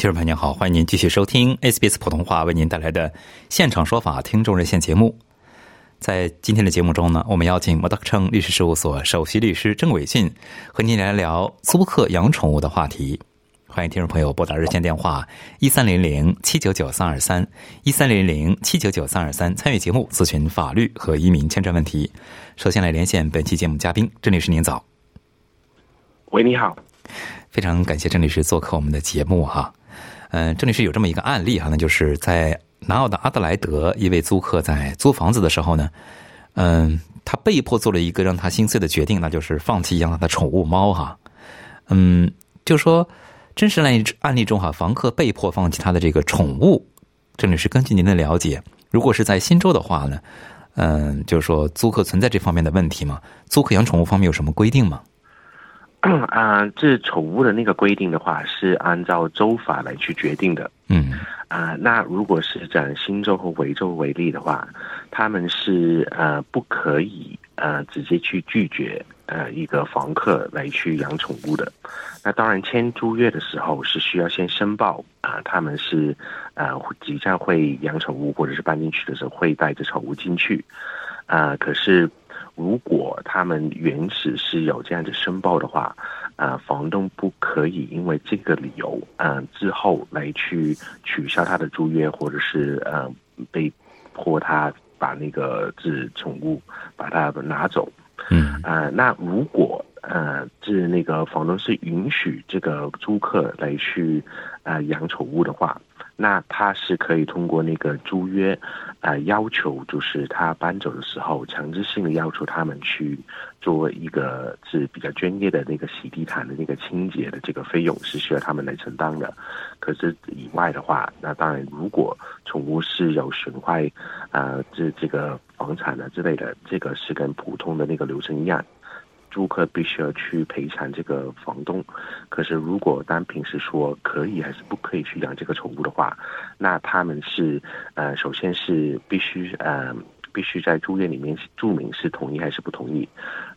听众朋友您好，欢迎您继续收听 SBS 普通话为您带来的现场说法听众热线节目。在今天的节目中呢，我们邀请摩德克称律师事务所首席律师郑伟俊和您来聊租客养宠物的话题。欢迎听众朋友拨打热线电话一三零零七九九三二三一三零零七九九三二三参与节目咨询法律和移民签证问题。首先来连线本期节目嘉宾郑律师，您早。喂，你好，非常感谢郑律师做客我们的节目哈。嗯，这里是有这么一个案例哈，那就是在南澳的阿德莱德，一位租客在租房子的时候呢，嗯，他被迫做了一个让他心碎的决定，那就是放弃养他的宠物猫哈。嗯，就说真实案例案例中哈，房客被迫放弃他的这个宠物，这里是根据您的了解，如果是在新州的话呢，嗯，就是说租客存在这方面的问题吗？租客养宠物方面有什么规定吗？啊，这宠物的那个规定的话，是按照州法来去决定的。嗯，啊，那如果是在新州和维州为例的话，他们是呃不可以呃直接去拒绝呃一个房客来去养宠物的。那当然签租约的时候是需要先申报啊，他们是呃即将会养宠物或者是搬进去的时候会带着宠物进去啊，可是。如果他们原始是有这样子申报的话，呃，房东不可以因为这个理由，嗯，之后来去取消他的租约，或者是呃被迫他把那个这宠物把它拿走。嗯，呃，那如果呃是那个房东是允许这个租客来去呃养宠物的话。那他是可以通过那个租约，呃，要求就是他搬走的时候，强制性的要求他们去做一个是比较专业的那个洗地毯的那个清洁的这个费用是需要他们来承担的。可是以外的话，那当然如果宠物是有损坏，呃，这这个房产的之类的，这个是跟普通的那个流程一样。租客必须要去赔偿这个房东，可是如果单凭是说可以还是不可以去养这个宠物的话，那他们是呃，首先是必须呃，必须在租约里面注明是同意还是不同意。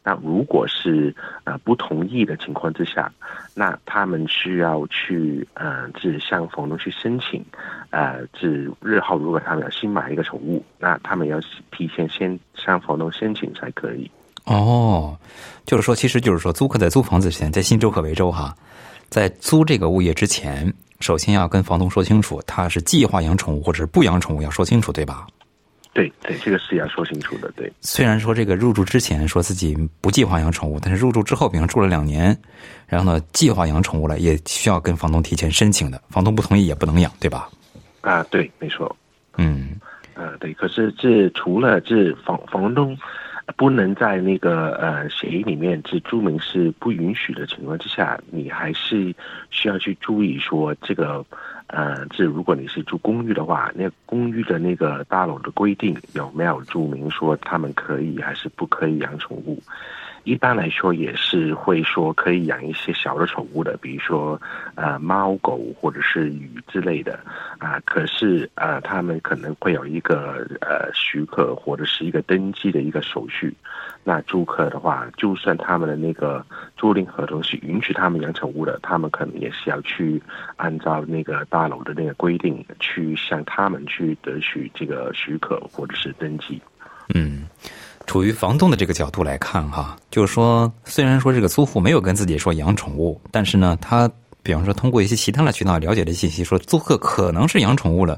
那如果是呃不同意的情况之下，那他们需要去呃，是向房东去申请，呃，是日后如果他们要新买一个宠物，那他们要提前先向房东申请才可以。哦，就是说，其实就是说，租客在租房子之前，在新州和维州哈，在租这个物业之前，首先要跟房东说清楚，他是计划养宠物或者是不养宠物，要说清楚，对吧？对对，这个是要说清楚的。对，虽然说这个入住之前说自己不计划养宠物，但是入住之后，比方住了两年，然后呢，计划养宠物了，也需要跟房东提前申请的，房东不同意也不能养，对吧？啊，对，没错。嗯，啊，对，可是这除了这房房东。不能在那个呃协议里面，这注明是不允许的情况之下，你还是需要去注意说这个，呃，这如果你是住公寓的话，那公寓的那个大楼的规定有没有注明说他们可以还是不可以养宠物？一般来说也是会说可以养一些小的宠物的，比如说呃猫狗或者是鱼之类的啊。可是呃他们可能会有一个呃许可或者是一个登记的一个手续。那租客的话，就算他们的那个租赁合同是允许他们养宠物的，他们可能也是要去按照那个大楼的那个规定去向他们去得取这个许可或者是登记。嗯。处于房东的这个角度来看，哈，就是说，虽然说这个租户没有跟自己说养宠物，但是呢，他比方说通过一些其他的渠道了解的信息，说租客可能是养宠物了，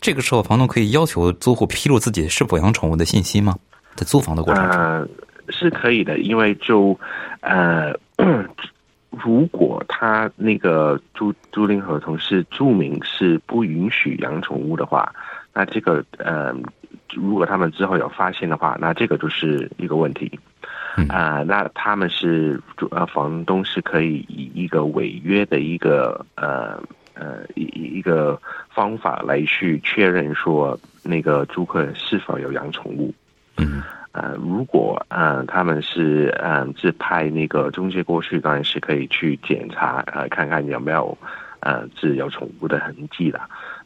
这个时候房东可以要求租户披露自己是否养宠物的信息吗？在租房的过程中，是可以的，因为就呃，如果他那个租租赁合同是注明是不允许养宠物的话。那这个呃，如果他们之后有发现的话，那这个就是一个问题。啊，那他们是呃，房东是可以以一个违约的一个呃呃一一个方法来去确认说那个租客是否有养宠物。嗯。呃，如果呃他们是嗯自派那个中介过去，当然是可以去检查呃看看有没有呃自有宠物的痕迹的，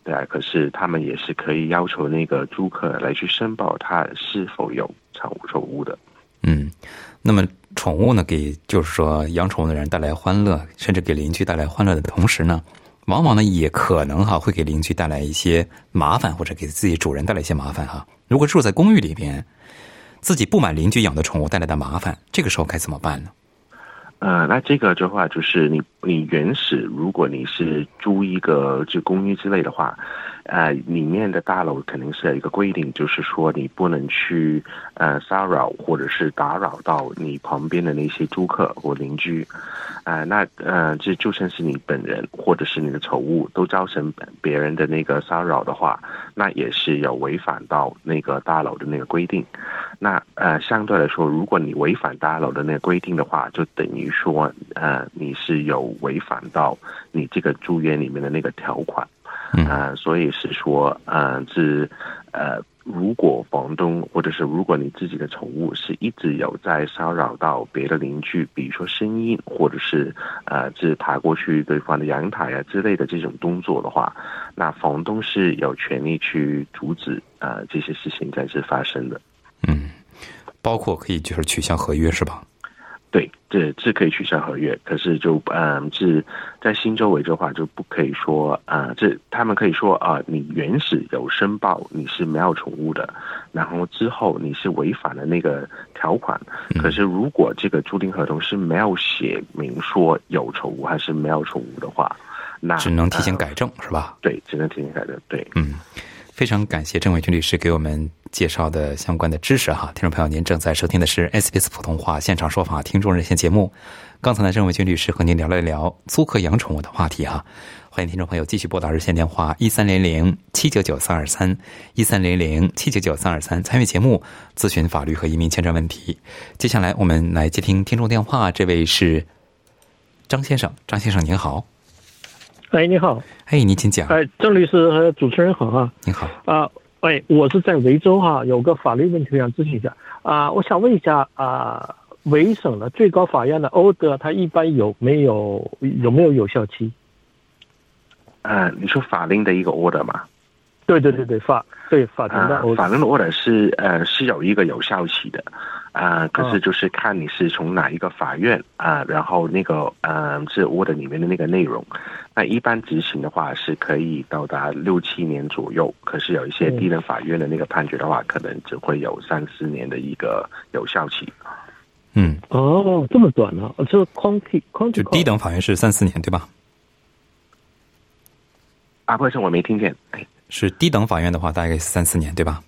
对啊。可是他们也是可以要求那个租客来去申报他是否有宠物宠物的。嗯，那么宠物呢，给就是说养宠物的人带来欢乐，甚至给邻居带来欢乐的同时呢，往往呢也可能哈会给邻居带来一些麻烦，或者给自己主人带来一些麻烦哈。如果住在公寓里边。自己不满邻居养的宠物带来的麻烦，这个时候该怎么办呢？呃，那这个的话，就是你你原始，如果你是租一个就公寓之类的话，呃，里面的大楼肯定是有一个规定，就是说你不能去呃骚扰或者是打扰到你旁边的那些租客或邻居。啊，那呃，这就算是你本人或者是你的宠物都造成别人的那个骚扰的话，那也是有违反到那个大楼的那个规定。那呃，相对来说，如果你违反大楼的那个规定的话，就等于说呃，你是有违反到你这个租约里面的那个条款。啊，所以是说，呃，是呃。如果房东或者是如果你自己的宠物是一直有在骚扰到别的邻居，比如说声音或者是呃，是爬过去对方的阳台啊之类的这种动作的话，那房东是有权利去阻止呃这些事情再次发生的。嗯，包括可以就是取消合约是吧？对，这这可以取消合约，可是就嗯，是在新周围的话就不可以说啊，这他们可以说啊，你原始有申报你是没有宠物的，然后之后你是违反了那个条款，可是如果这个租赁合同是没有写明说有宠物还是没有宠物的话，那只能提前改正是吧？对，只能提前改正。对，嗯。非常感谢郑伟军律师给我们介绍的相关的知识哈，听众朋友，您正在收听的是 SBS 普通话现场说法听众热线节目。刚才呢，郑伟军律师和您聊了一聊租客养宠物的话题哈，欢迎听众朋友继续拨打热线电话一三零零七九九三二三一三零零七九九三二三参与节目咨询法律和移民签证问题。接下来我们来接听听众电话，这位是张先生，张先生您好。哎，你好。哎，你请讲。哎，郑律师和主持人好啊。你好。啊，喂，我是在维州哈，有个法律问题想咨询一下啊。我想问一下啊，维省的最高法院的 order 它一般有没有有没有有效期？啊，你说法令的一个 order 吗？对对对对，法对法庭的 order。法令的 order 是呃是有一个有效期的。啊，可是就是看你是从哪一个法院啊，然后那个呃，是 order 里面的那个内容。那一般执行的话是可以到达六七年左右，可是有一些低等法院的那个判决的话，可能只会有三四年的一个有效期。嗯，哦，这么短呢？就 county county 就低等法院是三四年对吧？啊，不好意思，我没听见。是低等法院的话，大概是三四年对吧？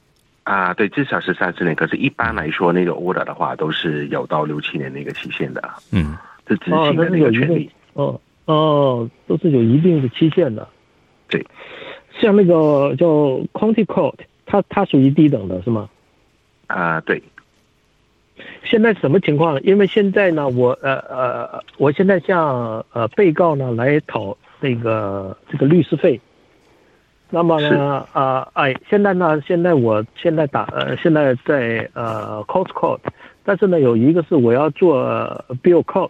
啊，对，至少是三十年。可是，一般来说，那个 order 的话，都是有到六七年那个期限的。嗯，是执行的那个权利。哦哦，都是有一定的期限的。对，像那个叫 county court，它它属于低等的是吗？啊，对。现在什么情况呢？因为现在呢，我呃呃，我现在向呃被告呢来讨那个这个律师费。那么呢，啊，哎，现在呢，现在我现在打，呃，现在在呃 cost court，但是呢，有一个是我要做 bill cost，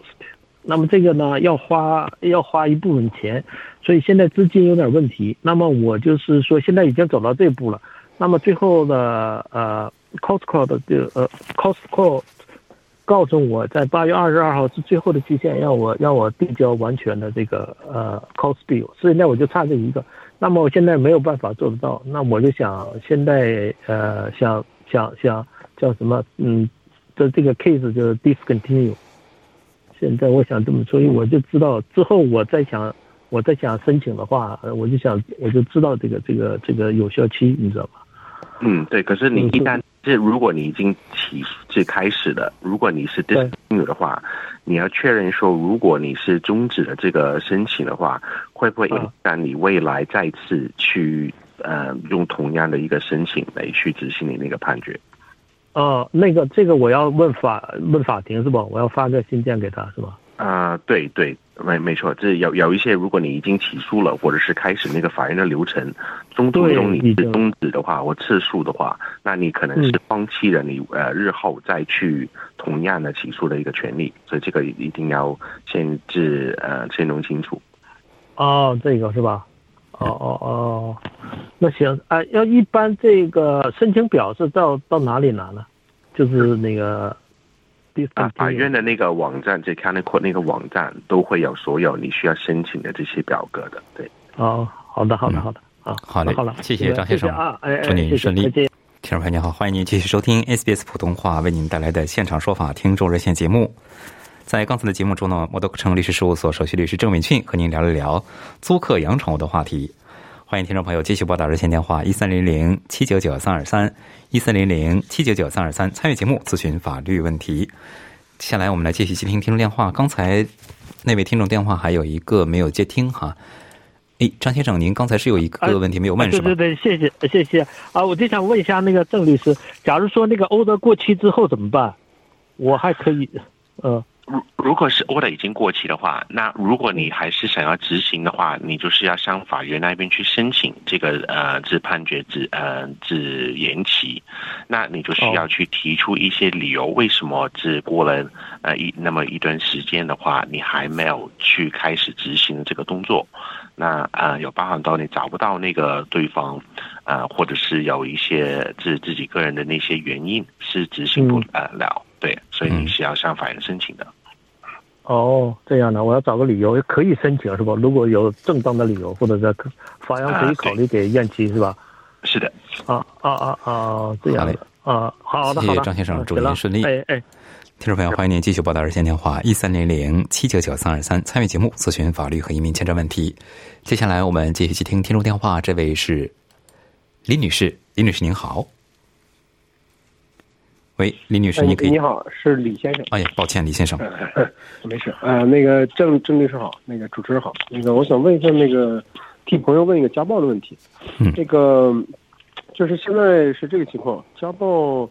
那么这个呢要花要花一部分钱，所以现在资金有点问题。那么我就是说，现在已经走到这步了。那么最后呢，呃，cost court 的呃 cost court 告诉我在八月二十二号是最后的期限，让我让我递交完全的这个呃 cost bill，所以那我就差这一个。那么我现在没有办法做得到，那我就想现在呃想想想叫什么嗯，这这个 case 就是 discontinue。现在我想这么，所以我就知道之后我再想我再想申请的话，我就想我就知道这个这个这个有效期，你知道吧？嗯，对。可是你一旦这如果你已经起是开始了，如果你是 discontinue 的话。你要确认说，如果你是终止了这个申请的话，会不会影响你未来再次去呃用同样的一个申请来去执行你那个判决。哦，那个这个我要问法问法庭是吧？我要发个信件给他是吧？啊、对对，没没错，这有有一些，如果你已经起诉了，或者是开始那个法院的流程，中途对中你是终止的话，或撤诉的话，那你可能是嗯放弃了你呃日后再去同样的起诉的一个权利，所以这个一定要先至呃先弄清楚。哦，这个是吧？哦哦哦，那行啊，要一般这个申请表是到到哪里拿呢？就是那个第啊，法院的那个网站，这 County Court 那个网站都会有所有你需要申请的这些表格的，对。哦，好的好的嗯好的啊，好嘞好了，谢谢张先生啊，哎，哎祝您顺利。听众朋友您好，欢迎您继续收听 SBS 普通话为您带来的现场说法听众热线节目。在刚才的节目中呢，摩德城律师事务所首席律师郑伟俊和您聊了聊租客养宠物的话题。欢迎听众朋友继续拨打热线电话一三零零七九九三二三一三零零七九九三二三参与节目咨询法律问题。接下来我们来继续接听听众电话。刚才那位听众电话还有一个没有接听哈。诶，张先生，您刚才是有一个问题没有问、是吧？啊对对对，谢谢谢谢啊！我就想问一下那个郑律师，假如说那个欧德过期之后怎么办？我还可以，呃，如如果是 order 已经过期的话，那如果你还是想要执行的话，你就是要向法院那边去申请这个呃自判决自呃自延期，那你就需要去提出一些理由，为什么只过了呃一那么一段时间的话，你还没有去开始执行这个动作？那呃有包含到你找不到那个对方，呃或者是有一些自自己个人的那些原因是执行不了，对，所以你嗯是要向法院申请的。哦，这样的，我要找个理由可以申请是吧？如果有正当的理由，或者是法院可以考虑给延期是吧？是的，啊啊啊啊，这样的啊，好的谢谢，张先生祝您顺利哎哎，听众朋友，欢迎您继续拨打热线电话一三零零七九九三二三参与节目咨询法律和移民签证问题。接下来我们继续接听听众电话，这位是李女士，李女士您好。喂，李女士，哎你可以。你好，是李先生。哎呀，抱歉，李先生。没事，呃，那个郑郑律师好，那个主持人好，那个我想问一下，那个替朋友问一个家暴的问题。嗯那个就是现在是这个情况，家暴，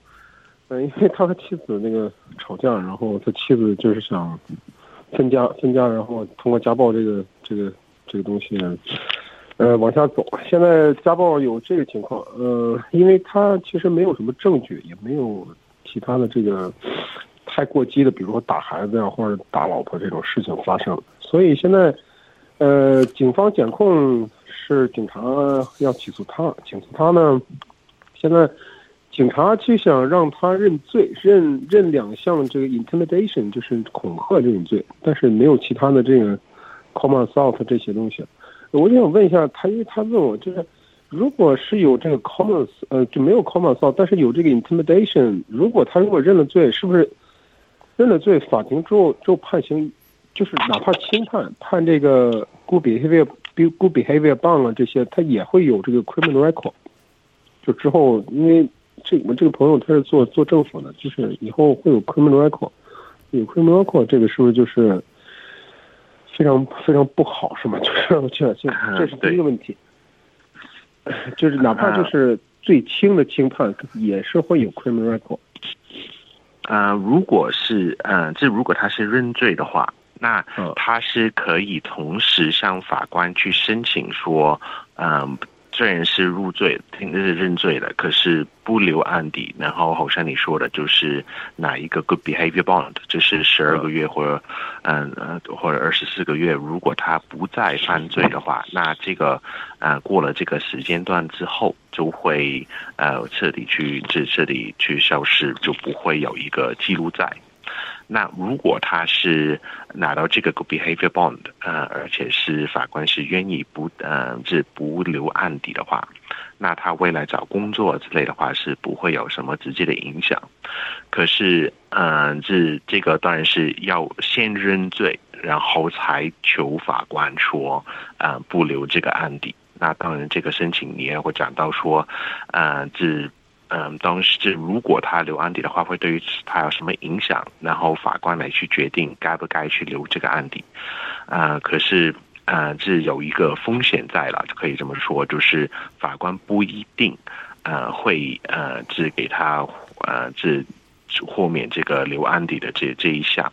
呃，因为他和妻子那个吵架，然后他妻子就是想分家，分家，然后通过家暴这个这个这个东西，呃，往下走。现在家暴有这个情况，呃，因为他其实没有什么证据，也没有其他的这个太过激的，比如说打孩子呀、或者打老婆这种事情发生，所以现在，呃，警方检控是警察要起诉他，起诉他呢，现在警察就想让他认罪，认认两项这个 intimidation 就是恐吓这种罪，但是没有其他的这个 common assault 这些东西。我就想问一下他，因为他问我就是。如果是有这个 common 呃就没有 common assault，但是有这个 intimidation，如果他如果认了罪，是不是认了罪，法庭之后就判刑，就是哪怕轻判，判这个 good behavior good behavior bond 啊这些，他也会有这个 criminal record。就之后，因为这我这个朋友他是做做政府的，就是以后会有 criminal record，有 criminal record 这个是不是就是非常非常不好，是吗？就是这这这是第一个问题。就是哪怕就是最轻的轻判，也是会有 criminal record。呃，如果是呃，这如果他是认罪的话，那嗯他是可以同时向法官去申请说，嗯、虽然是入罪，听是认罪了，可是不留案底。然后好像你说的，就是哪一个 good behavior bond，就是十二个月或者嗯呃或者二十四个月，如果他不再犯罪的话，那这个呃过了这个时间段之后，就会呃彻底去彻彻底去消失，就不会有一个记录在。那如果他是拿到这个个 behavior bond，呃，而且是法官是愿意不呃是不留案底的话，那他未来找工作之类的话是不会有什么直接的影响。可是，呃，这这个当然是要先认罪，然后才求法官说，呃，不留这个案底。那当然，这个申请你也会讲到说，呃，这。嗯，当时如果他留案底的话，会对于他有什么影响？然后法官来去决定该不该去留这个案底。呃，可是呃，是有一个风险在了，可以这么说，就是法官不一定呃会呃只给他呃只豁免这个留案底的这这一项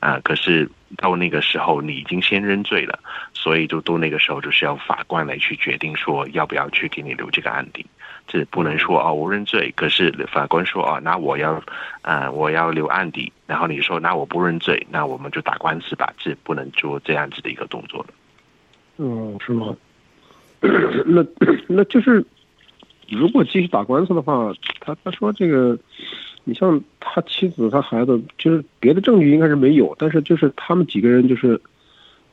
啊，可是到那个时候你已经先认罪了，所以就到那个时候就是要法官来去决定说要不要去给你留这个案底。这不能说哦，我认罪。可是法官说哦，那我要，呃，我要留案底。然后你说那我不认罪，那我们就打官司吧。这不能做这样子的一个动作的。嗯，是吗？那 那就是如果继续打官司的话，他他说这个，你像他妻子、他孩子，就是别的证据应该是没有，但是就是他们几个人就是。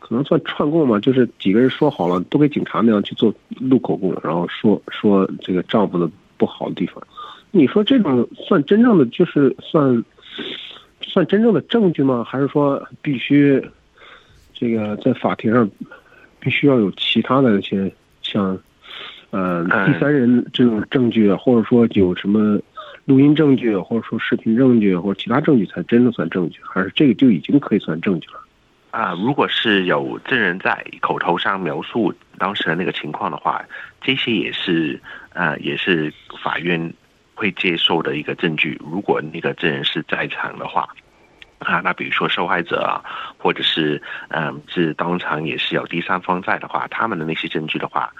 可能算串供嘛，就是几个人说好了，都给警察那样去做录口供，然后说说这个丈夫的不好的地方。你说这种算真正的，就是算算真正的证据吗？还是说必须这个在法庭上必须要有其他的一些像呃第三人这种证据，或者说有什么录音证据，或者说视频证据，或者其他证据才真的算证据？还是这个就已经可以算证据了？啊，如果是有证人在口头上描述当时的那个情况的话，这些也是呃，也是法院会接受的一个证据。如果那个证人是在场的话，啊，那比如说受害者啊，或者是嗯，是当场也是有第三方在的话，他们的那些证据的话，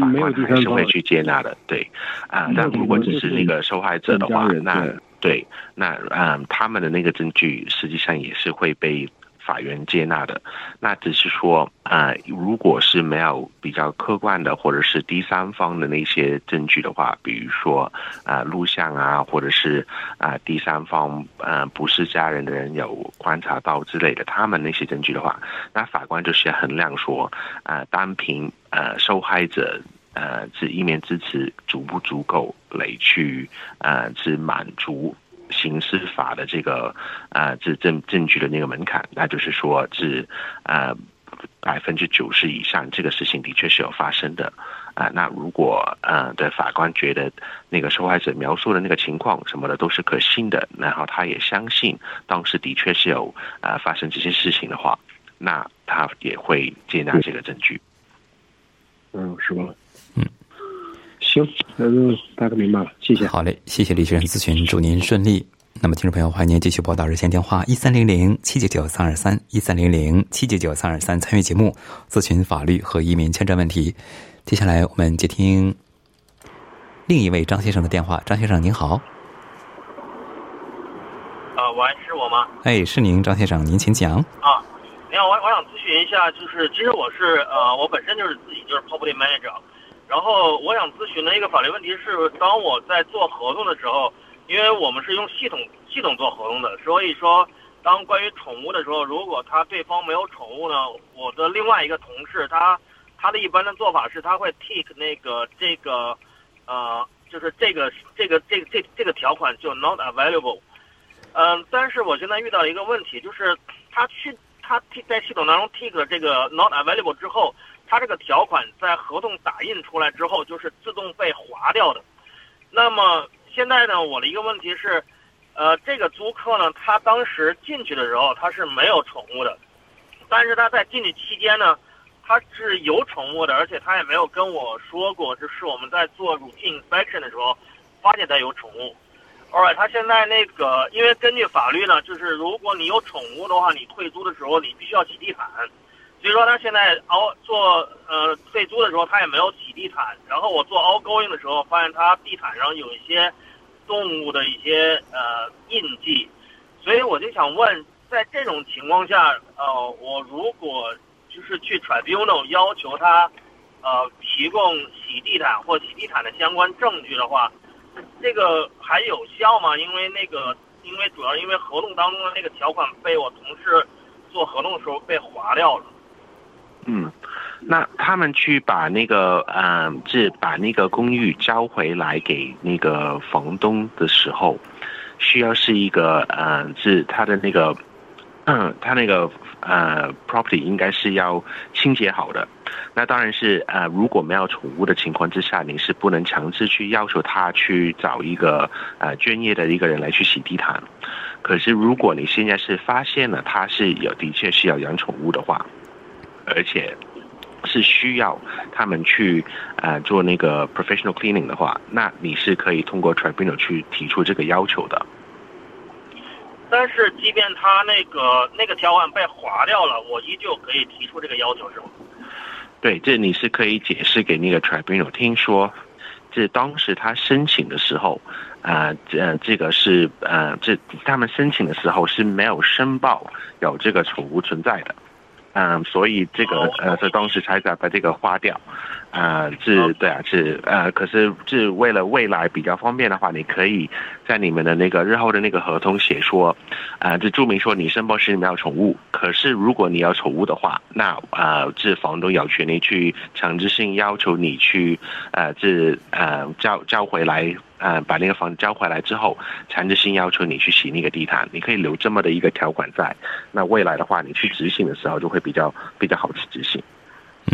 法官还是会去接纳的。对，啊，但如果只是那个受害者的话，那对，那嗯，他们的那个证据实际上也是会被。法院接纳的，那只是说，呃，如果是没有比较客观的或者是第三方的那些证据的话，比如说，啊，录像啊，或者是啊，第三方呃不是家人的人有观察到之类的，他们那些证据的话，那法官就是要衡量说，啊，单凭呃受害者呃是一面之词足不足够来去呃是满足。刑事法的这个呃，这证证据的那个门槛，那就是说，是呃百分之九十以上，这个事情的确是有发生的啊。那如果呃的法官觉得那个受害者描述的那个情况什么的都是可信的，然后他也相信当时的确是有呃发生这些事情的话，那他也会接纳这个证据。嗯，是吧？嗯。行，那就大概明白了，谢谢。好嘞，谢谢李先生咨询，祝您顺利。那么，听众朋友，欢迎您继续拨打热线电话一三零零七九九三二三一三零零七九九三二三参与节目咨询法律和移民签证问题。接下来我们接听另一位张先生的电话。张先生您好。啊，喂，是我吗？哎，是您，张先生，您请讲。啊，你好，我我想咨询一下，就是其实我是呃，我本身就是自己就是 property manager。然后我想咨询的一个法律问题是，当我在做合同的时候，因为我们是用系统系统做合同的，所以说当关于宠物的时候，如果他对方没有宠物呢，我的另外一个同事他他的一般的做法是他会 tick 那个这个呃就是这个这个这个这这个条款就 not available，嗯，但是我现在遇到一个问题，就是他去他 tick 在系统当中 tick 了这个 not available 之后。它这个条款在合同打印出来之后，就是自动被划掉的。那么现在呢，我的一个问题是，呃，这个租客呢，他当时进去的时候他是没有宠物的，但是他在进去期间呢，他是有宠物的，而且他也没有跟我说过，就是我们在做 routine inspection 的时候发现他有宠物。Alright，他现在那个，因为根据法律呢，就是如果你有宠物的话，你退租的时候你必须要洗地毯。比如说他现在凹做呃退租的时候，他也没有洗地毯。然后我做凹勾印的时候，发现他地毯上有一些动物的一些呃印记。所以我就想问，在这种情况下，呃，我如果就是去 tribunal 要求他呃提供洗地毯或洗地毯的相关证据的话，这个还有效吗？因为那个，因为主要因为合同当中的那个条款被我同事做合同的时候被划掉了。嗯，那他们去把那个，嗯，是把那个公寓交回来给那个房东的时候，需要是一个，嗯，是他的那个，嗯，他那个，呃，property 应该是要清洁好的。那当然是，呃，如果没有宠物的情况之下，你是不能强制去要求他去找一个，呃，专业的一个人来去洗地毯。可是如果你现在是发现了他是有的确是要养宠物的话，而且，是需要他们去呃做那个 professional cleaning 的话，那你是可以通过 tribunal 去提出这个要求的。但是，即便他那个那个条款被划掉了，我依旧可以提出这个要求，是吗？对，这你是可以解释给那个 tribunal 听说，这当时他申请的时候，呃，这这个是呃，这他们申请的时候是没有申报有这个宠物存在的。嗯，所以这个呃，这当时才把这个花掉，啊，是，对啊，是，呃，可是是为了未来比较方便的话，你可以在你们的那个日后的那个合同写说，啊，就注明说你申报是你没有宠物，可是如果你要宠物的话，那啊，这房东有权利去强制性要求你去，呃，这呃交交回来。呃，把那个房子交回来之后，强制性要求你去洗那个地毯，你可以留这么的一个条款在。那未来的话，你去执行的时候就会比较比较好去执行。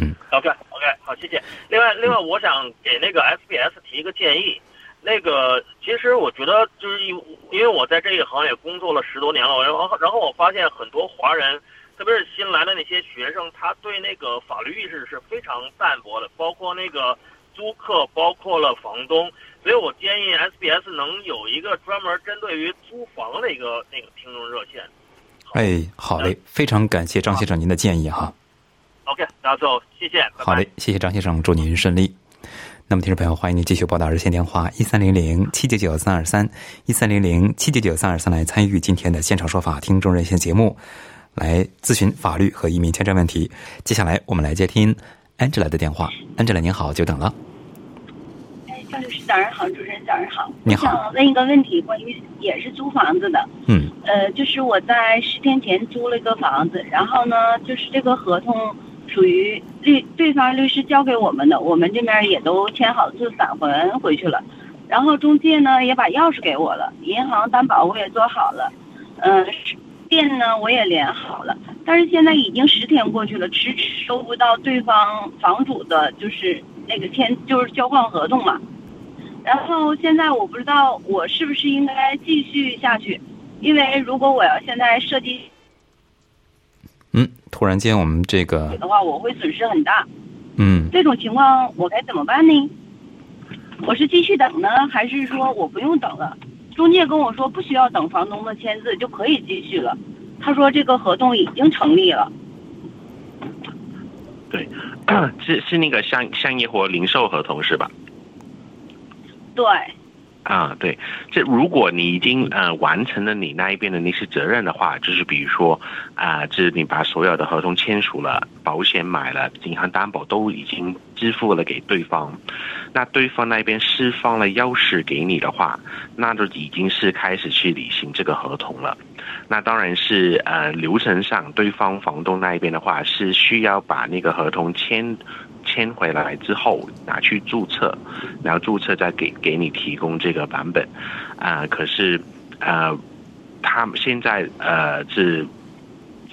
嗯，OK OK，好，谢谢。另外，另外，我想给那个 SBS 提一个建议。那个，其实我觉得就是因因为我在这一行也工作了十多年了，然后然后我发现很多华人，特别是新来的那些学生，他对那个法律意识是非常淡薄的，包括那个租客，包括了房东。所以我建议 SBS 能有一个专门针对于租房的一个那个听众热线。哎，好嘞，非常感谢张先生您的建议哈。OK，大家走，谢谢。好嘞，谢谢张先生，祝您顺利。那么，听众朋友，欢迎您继续拨打热线电话一三零零七九九三二三一三零零七九九三二三来参与今天的现场说法听众热线节目，来咨询法律和移民签证问题。接下来，我们来接听 Angela 的电话。Angela 您好，久等了。张律师，早上好，主持人早上好。你好。我想问一个问题，关于也是租房子的。嗯。呃，就是我在十天前租了一个房子，然后呢，就是这个合同属于律对方律师交给我们的，我们这边也都签好字返还回去了。然后中介呢也把钥匙给我了，银行担保我也做好了，嗯，店呢我也连好了，但是现在已经十天过去了，迟迟收不到对方房主的，就是那个签就是交换合同嘛。然后现在我不知道我是不是应该继续下去，因为如果我要现在设计，嗯，突然间我们这个的话，我会损失很大。嗯，这种情况我该怎么办呢？我是继续等呢，还是说我不用等了？中介跟我说不需要等房东的签字就可以继续了。他说这个合同已经成立了。对，是是那个商商业或零售合同是吧？对，啊，对，这如果你已经呃完成了你那一边的那些责任的话，就是比如说啊，就是你把所有的合同签署了，保险买了，银行担保都已经支付了给对方，那对方那边释放了钥匙给你的话，那就已经是开始去履行这个合同了。那当然是呃流程上，对方房东那一边的话是需要把那个合同签。签回来之后拿去注册，然后注册再给给你提供这个版本，啊，可是呃，他们现在呃是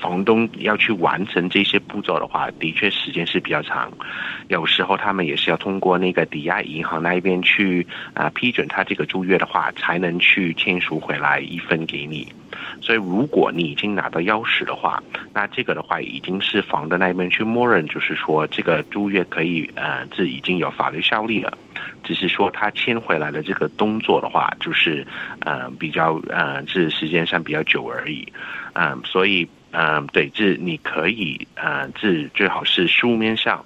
房东要去完成这些步骤的话，的确时间是比较长，有时候他们也是要通过那个抵押银行那一边去啊批准他这个租约的话，才能去签署回来一份给你。所以，如果你已经拿到钥匙的话，那这个的话已经是房的那边去默认，就是说这个租约可以呃，这已经有法律效力了。只是说他签回来的这个动作的话，就是呃比较呃这时间上比较久而已。嗯，所以嗯对，这你可以呃这最好是书面上。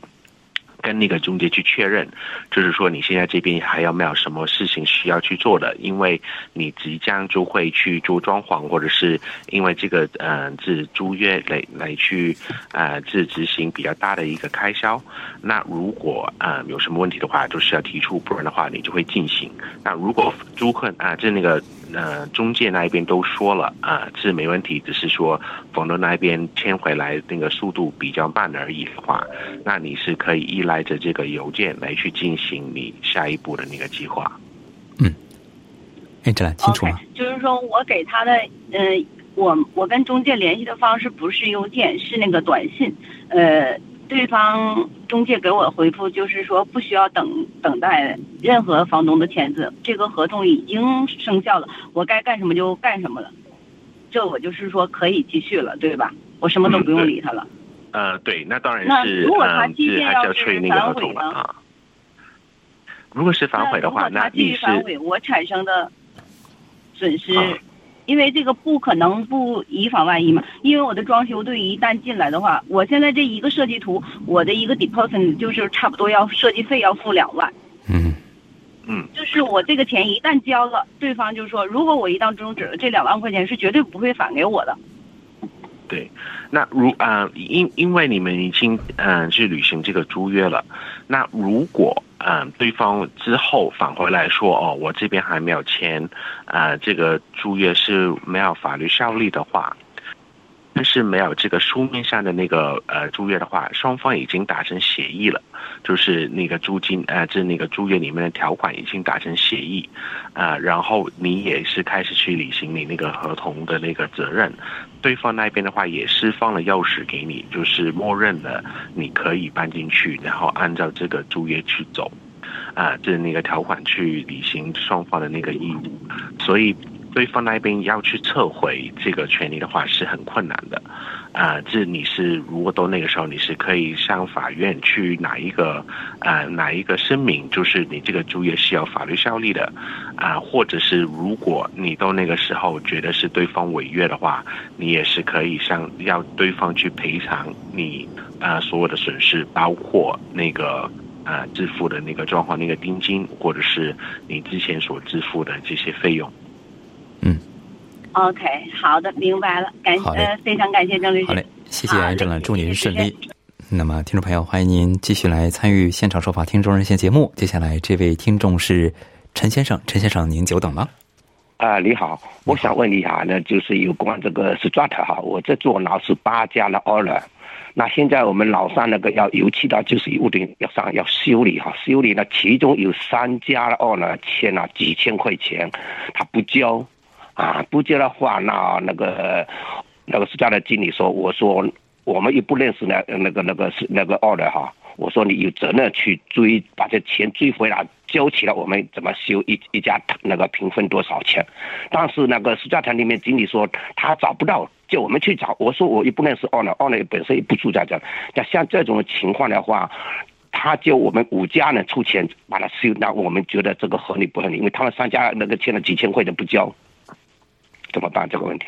跟那个中介去确认，就是说你现在这边还有没有什么事情需要去做的？因为你即将就会去做装潢，或者是因为这个呃是租约来来去呃是执行比较大的一个开销。那如果呃有什么问题的话，就是要提出，不然的话你就会进行。那如果租客啊，这那个。呃，中介那一边都说了啊，是没问题，只是说房东那边签回来那个速度比较慢而已的话，那你是可以依赖着这个邮件来去进行你下一步的那个计划。嗯，哎，这来清楚吗？就是说我给他的，呃，我我跟中介联系的方式不是邮件，是那个短信，呃。对方中介给我回复就是说不需要等等待任何房东的签字，这个合同已经生效了，我该干什么就干什么了，这我就是说可以继续了，对吧？我什么都不用理他了。呃，对，那当然那是，如果他嗯，继续还是要是要确认那个合反悔呢同了啊。如果是反悔的话，那继你是续反悔，我产生的损失，啊因为这个不可能不以防万一嘛。因为我的装修队一旦进来的话，我现在这一个设计图，我的一个 deposit 就是差不多要设计费要付两万。嗯嗯就是我这个钱一旦交了，对方就说，如果我一旦终止了，这两万块钱是绝对不会返给我的。对，那如啊、因因为你们已经嗯、去履行这个租约了，那如果嗯、对方之后返回来说哦，我这边还没有签，啊，这个租约是没有法律效力的话。但是没有这个书面上的那个呃租约的话，双方已经达成协议了，就是那个租金呃，就是那个租约里面的条款已经达成协议，啊、然后你也是开始去履行你那个合同的那个责任，对方那边的话也释放了钥匙给你，就是默认了你可以搬进去，然后按照这个租约去走，啊、就是那个条款去履行双方的那个义务，所以对方那边要去撤回这个权利的话是很困难的，啊、这你是如果到那个时候你是可以向法院去拿一个呃拿一个声明，就是你这个租约是有法律效力的，啊、或者是如果你到那个时候觉得是对方违约的话，你也是可以向要对方去赔偿你啊、所有的损失，包括那个。啊，支付的那个状况那个定金，或者是你之前所支付的这些费用。OK，好的，明白了，感谢呃非常感谢郑律师。好嘞，谢谢郑了，祝您谢谢顺利。那么，听众朋友，欢迎您继续来参与现场说法听众热线节目。接下来这位听众是陈先生，陈先生您久等了。啊、你好，我想问一下呢，就是有关这个 Strat 哈，我这座楼是八家的 owner，那现在我们老上那个要油漆的，就是屋顶要上要修理哈，修理呢，其中有三家的 owner 欠了几千块钱，他不交，啊，不交的话，那那个那个私家的经理说，我说我们又不认识那那个那个是那个二的哈，我说你有责任去追，把这钱追回来，交起来，我们怎么修一一家那个平分多少钱？但是那个私家团里面经理说他找不到，叫我们去找。我说我又不认识二的，二的本身也不住在这。那像这种情况的话，他叫我们五家人出钱把它修，那我们觉得这个合理不合理？因为他们三家那个欠了几千块钱不交，怎么办这个问题？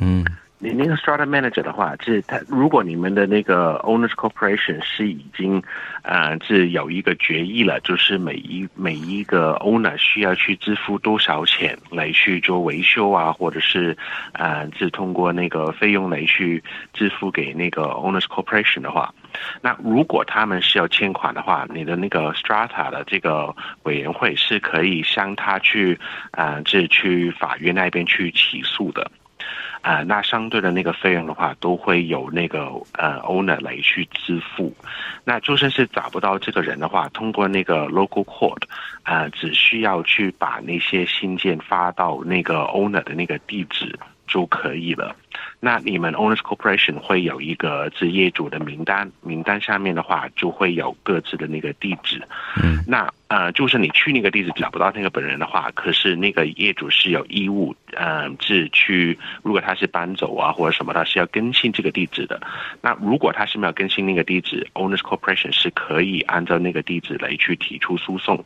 嗯你那个 strata manager 的话，是他如果你们的那个 owners corporation 是已经，呃，是有一个决议了，就是每一每一个 owner 需要去支付多少钱来去做维修啊，或者是，呃，是通过那个费用来去支付给那个 owners corporation 的话，那如果他们是要欠款的话，你的那个 strata 的这个委员会是可以向他去，呃，是去法院那边去起诉的。啊、那相对的那个费用的话，都会有那个呃 owner 来去支付。那就算是找不到这个人的话，通过那个 local court，啊、只需要去把那些信件发到那个 owner 的那个地址就可以了。那你们 owners corporation 会有一个是业主的名单，名单下面的话就会有各自的那个地址。嗯那呃，就是你去那个地址找不到那个本人的话，可是那个业主是有义务，呃，是去如果他是搬走啊或者什么，他是要更新这个地址的。那如果他是没有更新那个地址，owners corporation 是可以按照那个地址来去提出诉讼。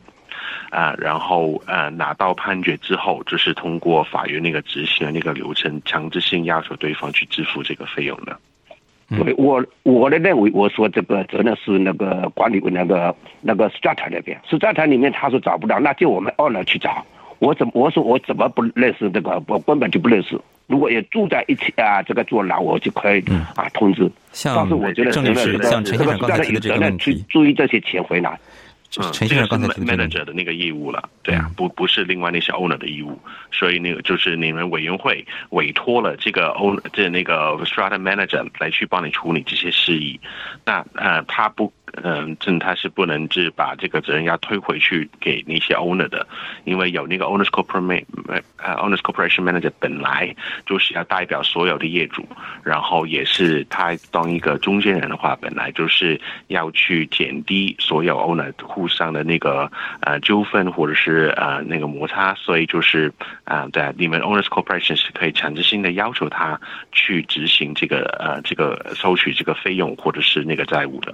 啊、然后呃拿到判决之后，就是通过法院那个执行的那个流程，强制性要求对方去支付这个费用的。嗯对我我的认为，我说这个责任是那个管理那个那个 strata 那边，strata 里面他说找不到，那就我们 owner 去找。我怎么我说我怎么不认识这个？我根本就不认识。如果也住在一起啊，这个坐牢我就可以啊通知。像但是我觉得责任像陈先生刚才提的这个问题去追这些钱回来。嗯，陈先生刚才提的这这个。是 manager 的那个义务了，对啊，不不是另外那些 owner 的义务，所以那个就是你们委员会委托了这个 owner 这那个 strata manager 来去帮你处理这些事宜，那呃他不嗯，正他是不能是把这个责任要推回去给那些 owner 的，因为有那个 owners corporation 呃 owners corporation manager 本来就是要代表所有的业主，然后也是他当一个中间人的话，本来就是要去减低所有 owner 互相的那个呃纠纷或者是呃那个摩擦，所以就是啊，对，你们 owners corporation 是可以强制性的要求他去执行这个呃这个收取这个费用或者是那个债务的。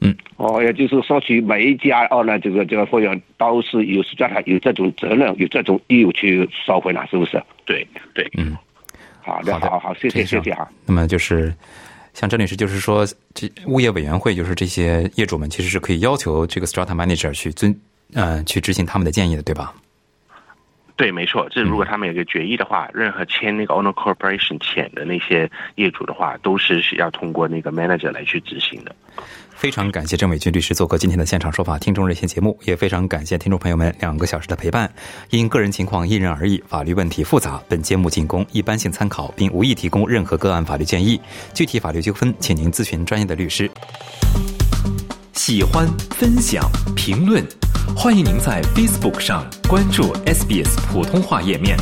嗯，哦，也就是说，起每一家哦，那这个这个费用都是有实在有这种责任，有这种义务去收回来，是不是？对对，嗯，好的，好好，谢谢谢谢啊。那么就是像郑律师，就是说，这物业委员会就是这些业主们其实是可以要求这个 strata manager 去遵呃去执行他们的建议的，对吧？对，没错。这如果他们有个决议的话，任何签那个 owner corporation 签的那些业主的话，都是需要通过那个 manager 来去执行的。非常感谢郑伟军律师做客今天的现场说法听众热线节目，也非常感谢听众朋友们两个小时的陪伴。因个人情况因人而异，法律问题复杂，本节目仅供一般性参考，并无意提供任何个案法律建议。具体法律纠纷，请您咨询专业的律师。喜欢、分享、评论，欢迎您在 Facebook 上关注 SBS 普通话页面。